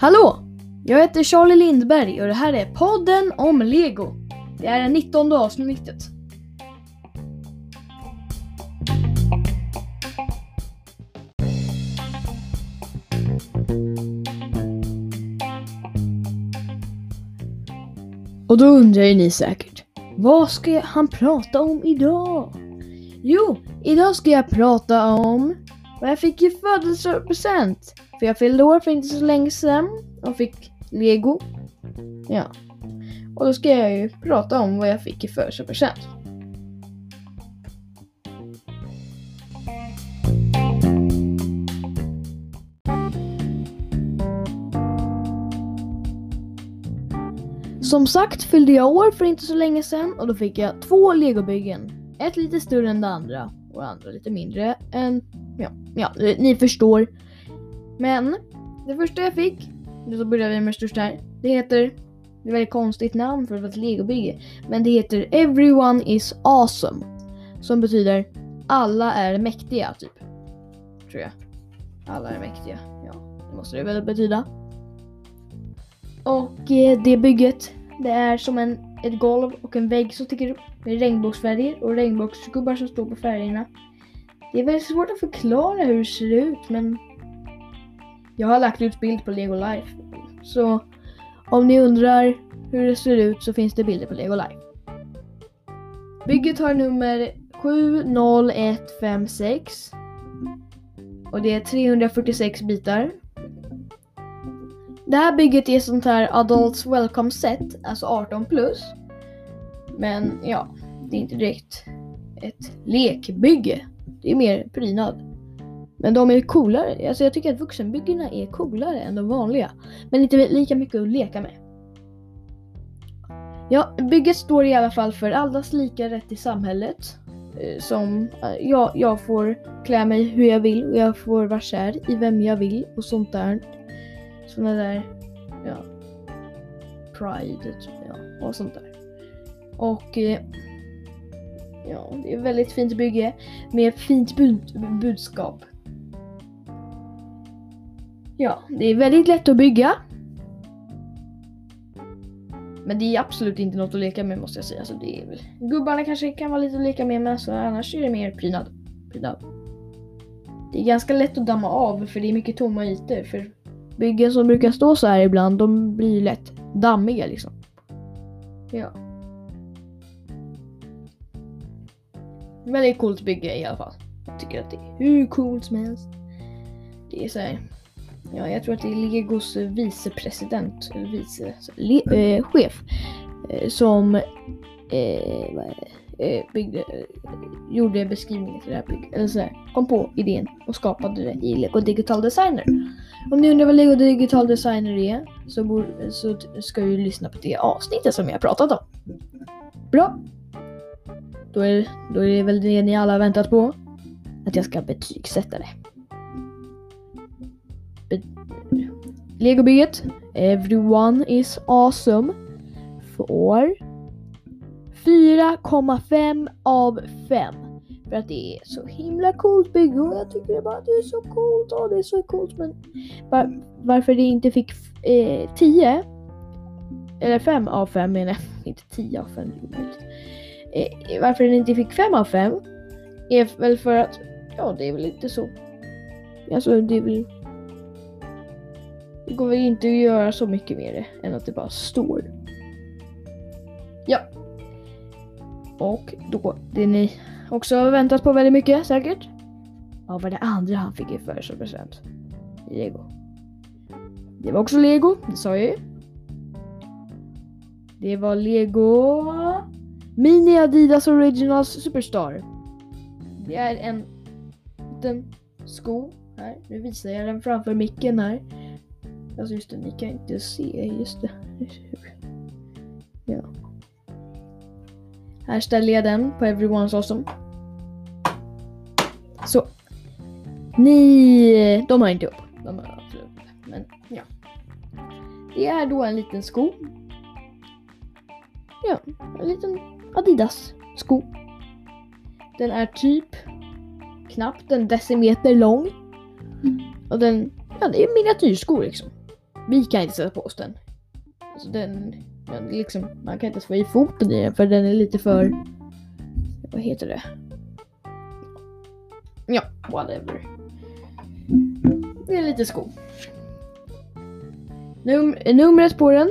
Hallå! Jag heter Charlie Lindberg och det här är podden om Lego. Det är det 19 avsnittet. Och då undrar ju ni säkert, vad ska han prata om idag? Jo, idag ska jag prata om vad jag fick i födelsedagspresent. För jag fyllde år för inte så länge sedan och fick lego. Ja. Och då ska jag ju prata om vad jag fick i födelsedagspresent. Som sagt fyllde jag år för inte så länge sedan och då fick jag två legobyggen. Ett lite större än det andra och det andra lite mindre än, ja, ja, ni förstår. Men det första jag fick, så börjar vi med det största här. Det heter, det är ett väldigt konstigt namn för att vara ett legobygge, men det heter Everyone is awesome. Som betyder alla är mäktiga, typ. Tror jag. Alla är mäktiga, ja. Det måste det väl betyda. Och eh, det bygget, det är som en, ett golv och en vägg som sticker upp med regnbågsfärger och regnbågsgubbar som står på färgerna. Det är väldigt svårt att förklara hur det ser ut men jag har lagt ut bild på Lego Life. Så om ni undrar hur det ser ut så finns det bilder på Lego Life. Bygget har nummer 70156 och det är 346 bitar. Det här bygget är sånt här Adults Welcome Set, alltså 18 plus. Men ja, det är inte direkt ett lekbygge. Det är mer prydnad. Men de är coolare. Alltså jag tycker att vuxenbyggena är coolare än de vanliga. Men inte lika mycket att leka med. Ja, bygget står i alla fall för allas lika rätt i samhället. Eh, som, eh, jag, jag får klä mig hur jag vill och jag får vara kär i vem jag vill och sånt där. Såna där, ja, pride, typ, ja, och sånt där. Och eh, ja, det är ett väldigt fint bygge med fint bud budskap. Ja, det är väldigt lätt att bygga. Men det är absolut inte något att leka med måste jag säga. Så det är väl... Gubbarna kanske kan vara lite att leka med men alltså, annars är det mer prydnad. prydnad. Det är ganska lätt att damma av för det är mycket tomma ytor. För byggen som brukar stå så här ibland de blir lätt dammiga liksom. Ja. Väldigt coolt bygge i alla fall. Jag tycker att det är hur coolt som helst. Det är så här ja, jag tror att det är Legos vicepresident, vice, le, eh, chef, eh, som eh, eh, byggde, eh, gjorde beskrivningen till det här bygget, eller så här, kom på idén och skapade det i Lego Digital Designer. Om ni undrar vad Lego Digital Designer är så, bor, så ska du lyssna på det avsnittet som jag pratat om. Bra! Då är, då är det väl det ni alla väntat på. Att jag ska betygsätta det. Legobygget Everyone is awesome får 4,5 av 5. För att det är så himla coolt bygge och jag tycker bara att det är så coolt och det är så coolt men var, varför det inte fick eh, 10 eller 5 av 5 menar jag, inte 10 av 5 eh, varför den inte fick 5 av 5 är väl för att ja det är väl inte så alltså det är väl det går väl inte att göra så mycket med det än att det bara står. Ja. Och då, det ni också har väntat på väldigt mycket säkert. Vad var det andra han fick i födelsedagspresent? Lego. Det var också Lego, det sa jag ju. Det var Lego Mini Adidas Originals Superstar. Det är en liten sko här. Nu visar jag den framför micken här. Alltså just det, ni kan inte se. Just det. Ja. Här ställer jag den på Everyone's Awesome. Så. Ni, de har inte upp. De har absolut upp. Men ja. Det är då en liten sko. Ja, en liten Adidas sko. Den är typ knappt en decimeter lång. Och den, ja det är miniatyrskor liksom. Vi kan inte sätta på oss den. Alltså den, liksom, man kan inte ens få i foten i den för den är lite för, vad heter det? Ja, whatever. Det är lite sko. Num numret på den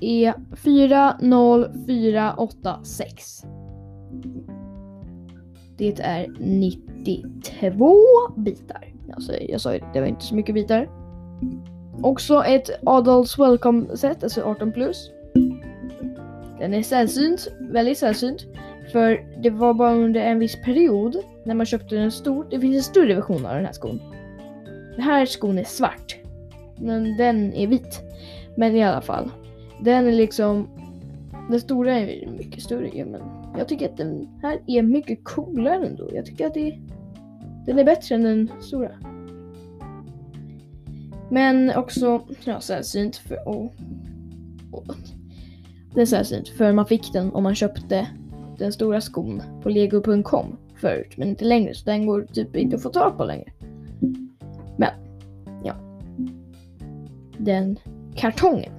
är 40486. Det är 92 bitar. Alltså, jag sa ju det, det var inte så mycket bitar. Också ett Adults Welcome set, alltså 18 plus. Den är sällsynt, väldigt sällsynt. För det var bara under en viss period när man köpte den stor. Det finns en större version av den här skon. Den här skon är svart. Men den är vit. Men i alla fall. Den är liksom... Den stora är mycket större ja, men jag tycker att den här är mycket coolare ändå. Jag tycker att det, den är bättre än den stora. Men också ja, sällsynt för... Oh, oh. Det är sällsynt för man fick den om man köpte den stora skon på lego.com förut men inte längre så den går typ inte att få tag på längre. Men ja. Den kartongen.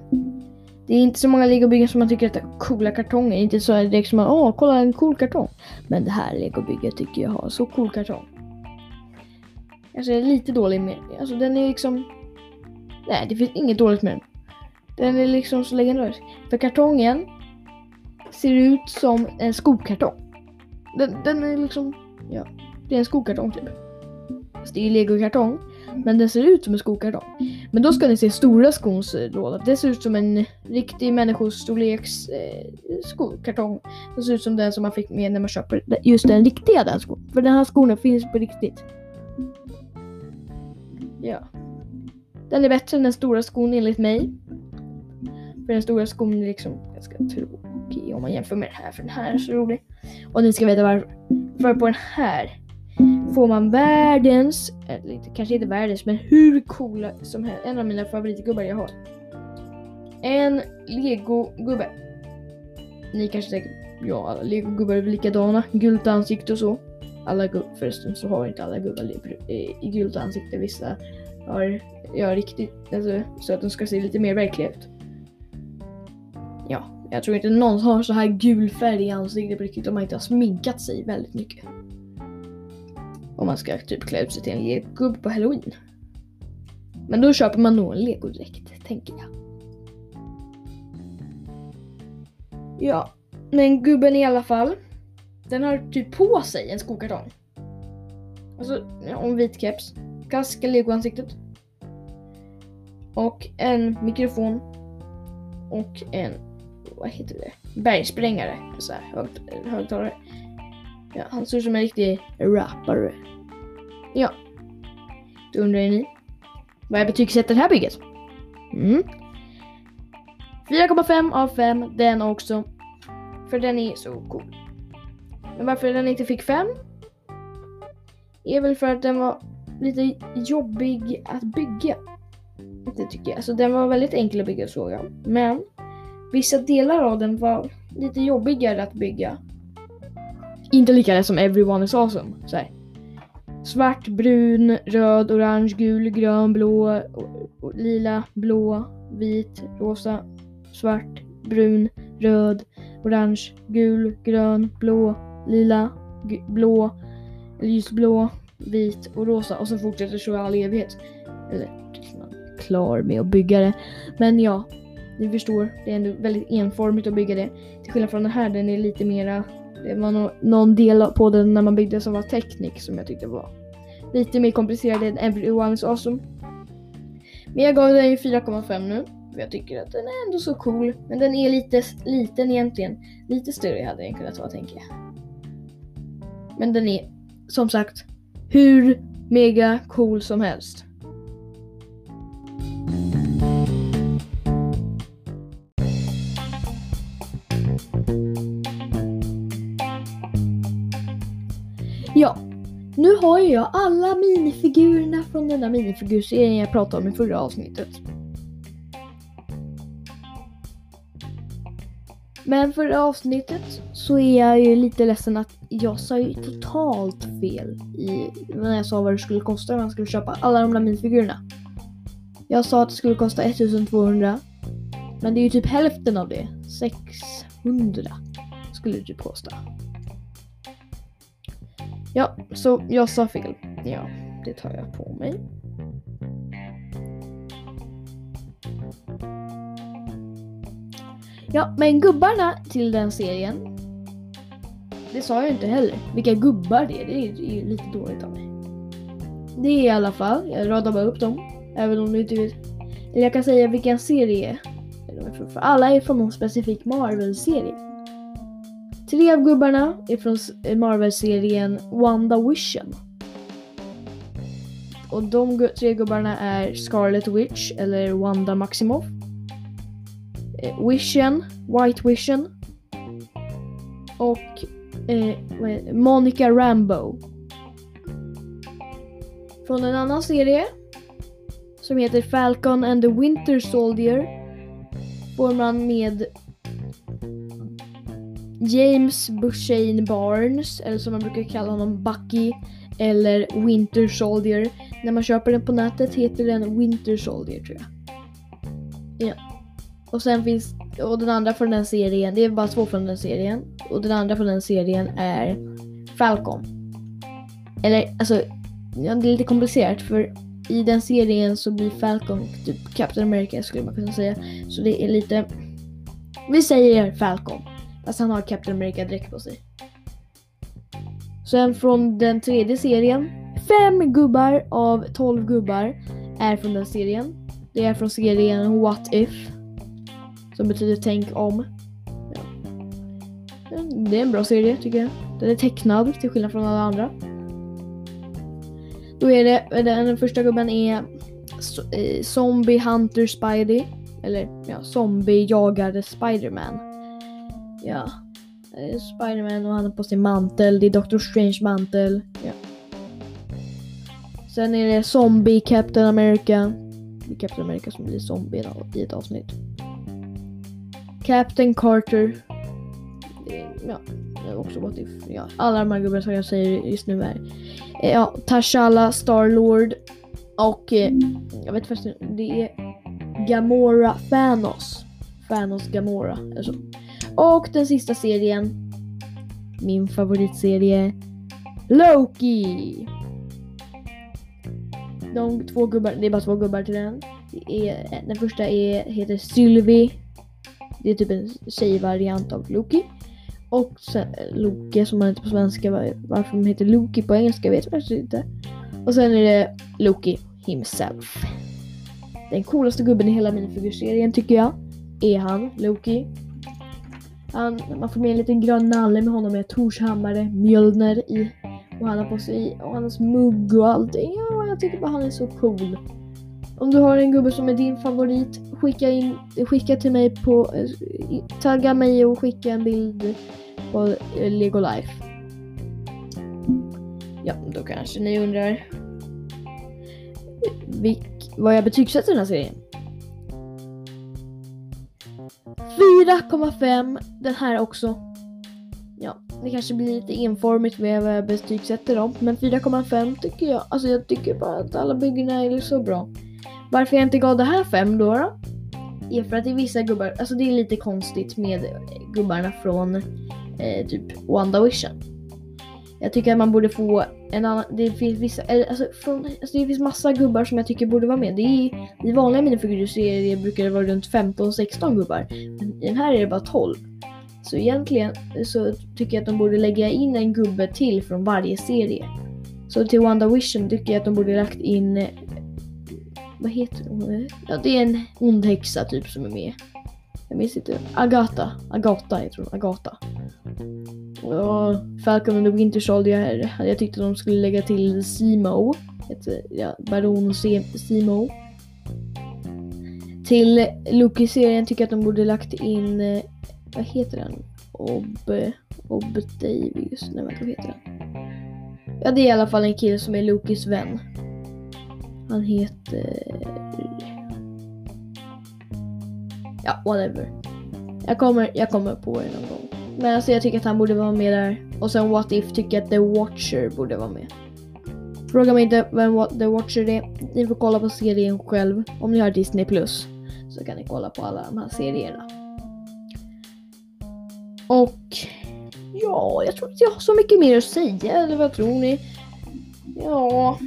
Det är inte så många legobyggen som man tycker att det är coola kartonger. Inte så direkt som att åh kolla en cool kartong. Men det här legobygget tycker jag har så cool kartong. Alltså jag är lite dålig med Alltså den är liksom Nej, det finns inget dåligt med den. Den är liksom så legendarisk. För kartongen ser ut som en skokartong. Den, den är liksom, ja, det är en skokartong typ. Fast det är ju legokartong. Men den ser ut som en skokartong. Men då ska ni se stora skons eh, låda. Det ser ut som en riktig människostorleks eh, skokartong. Den ser ut som den som man fick med när man köper just den riktiga den skon. För den här skon finns på riktigt. Ja. Den är bättre än den stora skon enligt mig. För den stora skon är liksom ganska tråkig om man jämför med den här. För den här är så rolig. Och ni ska veta varför. För på den här får man världens, eller kanske inte världens, men hur coola som helst. En av mina favoritgubbar jag har. En legogubbe. Ni kanske tänker, ja alla legogubbar är väl likadana. Gult ansikte och så. Alla gubbar, förresten så har inte alla gubbar i gult ansikte. Vissa har ja, riktigt, alltså, så att de ska se lite mer verkliga ut. Ja, jag tror inte någon har så här gul färg i ansiktet på riktigt om man inte har sminkat sig väldigt mycket. Om man ska typ klä ut sig till en legogubbe på halloween. Men då köper man nog en legodräkt, tänker jag. Ja, men gubben i alla fall. Den har typ på sig en skokartong. Alltså, ja, en vit keps. Klassiska legoansiktet. Och en mikrofon. Och en, vad heter det? Bergsprängare. Så här, högtalare. Ja, han ser ut som en riktig rappare. Ja. Då undrar ni. Vad jag betygsätter det här bygget? Mm. 4,5 av 5 den också. För den är så cool. Men varför den inte fick 5? Är väl för att den var lite jobbig att bygga. Det tycker jag. Alltså den var väldigt enkel att bygga såg jag. Men vissa delar av den var lite jobbigare att bygga. Inte lika lätt som Everyone is awesome. Så här. Svart, brun, röd, orange, gul, grön, blå, lila, blå, vit, rosa, svart, brun, röd, orange, gul, grön, blå, lila, blå, ljusblå, vit och rosa och så fortsätter så i all evighet. Eller tills man är klar med att bygga det. Men ja, ni förstår, det är ändå väldigt enformigt att bygga det. Till skillnad från den här, den är lite mera det var no någon del på den när man byggde som var teknik som jag tyckte var lite mer komplicerad än Everyone is awesome. Men jag gav den ju 4,5 nu. För jag tycker att den är ändå så cool. Men den är lite liten egentligen. Lite större hade den kunnat vara tänker jag. Men den är som sagt hur mega cool som helst. Ja, nu har jag alla minifigurerna från den där minifigurserien jag pratade om i förra avsnittet. Men förra avsnittet så är jag ju lite ledsen att jag sa ju totalt fel i, när jag sa vad det skulle kosta om man skulle köpa alla de där minifigurerna. Jag sa att det skulle kosta 1200. Men det är ju typ hälften av det. 600 skulle det typ kosta. Ja, så jag sa fel. Ja, det tar jag på mig. Ja, men gubbarna till den serien. Det sa jag inte heller. Vilka gubbar det är, det är, ju lite dåligt av mig. Det är i alla fall, jag radar bara upp dem. Även om du inte vet. Eller jag kan säga vilken serie För alla är från någon specifik Marvel-serie. Tre av gubbarna är från Marvel-serien WandaVision. Och de tre gubbarna är Scarlet Witch eller Wanda Maximoff. Eh, Vision, White Vision. Och eh, Monica Rambo. Från en annan serie som heter Falcon and the Winter Soldier får man med James Bushane Barnes, eller som man brukar kalla honom Bucky, eller Winter Soldier. När man köper den på nätet heter den Winter Soldier tror jag. Ja. Och sen finns, och den andra från den serien, det är bara två från den serien. Och den andra från den serien är Falcon. Eller alltså, ja, det är lite komplicerat för i den serien så blir Falcon typ Captain America skulle man kunna säga. Så det är lite, vi säger Falcon. Fast han har Captain America dräkt på sig. Sen från den tredje serien, fem gubbar av tolv gubbar är från den serien. Det är från serien What If. Som betyder tänk om. Ja. Det är en bra serie tycker jag. Den är tecknad till skillnad från alla andra. Då är det, den första gubben är eh, Zombie Hunter Spidey. Eller ja, Zombie jagade Spiderman. Ja. Spiderman och han har på sin mantel. Det är Doctor Strange mantel. Ja. Sen är det Zombie Captain America. Det är Captain America som blir zombie i ett avsnitt. Captain Carter. Ja, också what if. Ja, alla de här gubbarna som jag säger just nu är. Eh, ja, Tashala, Starlord och eh, jag vet faktiskt det är Gamora Thanos. Thanos Gamora eller så. Och den sista serien. Min favoritserie. Loki. De två gubbar, det är bara två gubbar till den. Det är, den första är, heter Sylvie det är typ en tjejvariant av Loki. Och sen, eh, Loki som man heter på svenska. Varför de heter Loki på engelska vet jag faktiskt inte. Och sen är det Loki himself. Den coolaste gubben i hela minifigurserien tycker jag är han, Loki. Han, man får med en liten grön nalle med honom med Torshammare, Mjölner i. Och han har på sig, och hans mugg och allting. Ja, jag tycker bara han är så cool. Om du har en gubbe som är din favorit, skicka, in, skicka till mig på... Tagga mig och skicka en bild på eh, Lego Life. Ja, då kanske ni undrar vilk, vad jag betygsätter den här serien. 4,5 den här också. Ja, det kanske blir lite enformigt med vad jag betygsätter dem, men 4,5 tycker jag. Alltså jag tycker bara att alla byggena är så bra. Varför jag inte gav det här fem då, då? Är för att det är vissa gubbar, alltså det är lite konstigt med eh, gubbarna från eh, typ WandaVision. Jag tycker att man borde få en annan, det finns vissa, alltså, från, alltså det finns massa gubbar som jag tycker borde vara med. Det är, I vanliga minifigurserier brukar det vara runt 15-16 gubbar. Men i den här är det bara 12. Så egentligen så tycker jag att de borde lägga in en gubbe till från varje serie. Så till WandaVision tycker jag att de borde lagt in vad heter hon? Ja, det är en ond häxa typ som är med. Jag minns inte. Agatha. Agatha heter hon. Agatha. Och Falcon and the Winter Soldier hade jag tyckt att de skulle lägga till Simo. ja, Baron Simo. Till Loki-serien tycker jag att de borde lagt in, eh, vad heter den? Ob... Ob Davies. Nej vänta, vad heter den? Ja, det är i alla fall en kille som är Lokis vän. Han heter... Ja, whatever. Jag kommer, jag kommer på det någon gång. Men alltså jag tycker att han borde vara med där. Och sen What If tycker jag att The Watcher borde vara med. Fråga mig inte vem The Watcher är. Ni får kolla på serien själv. Om ni har Disney Plus så kan ni kolla på alla de här serierna. Och ja, jag tror inte jag har så mycket mer att säga. Eller vad tror ni? Ja.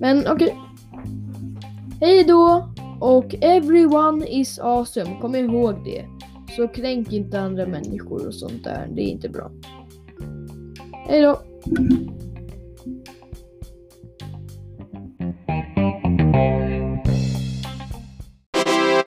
Men okej. Hej då! Och everyone is awesome. Kom ihåg det. Så kränk inte andra människor och sånt där. Det är inte bra. Hej då!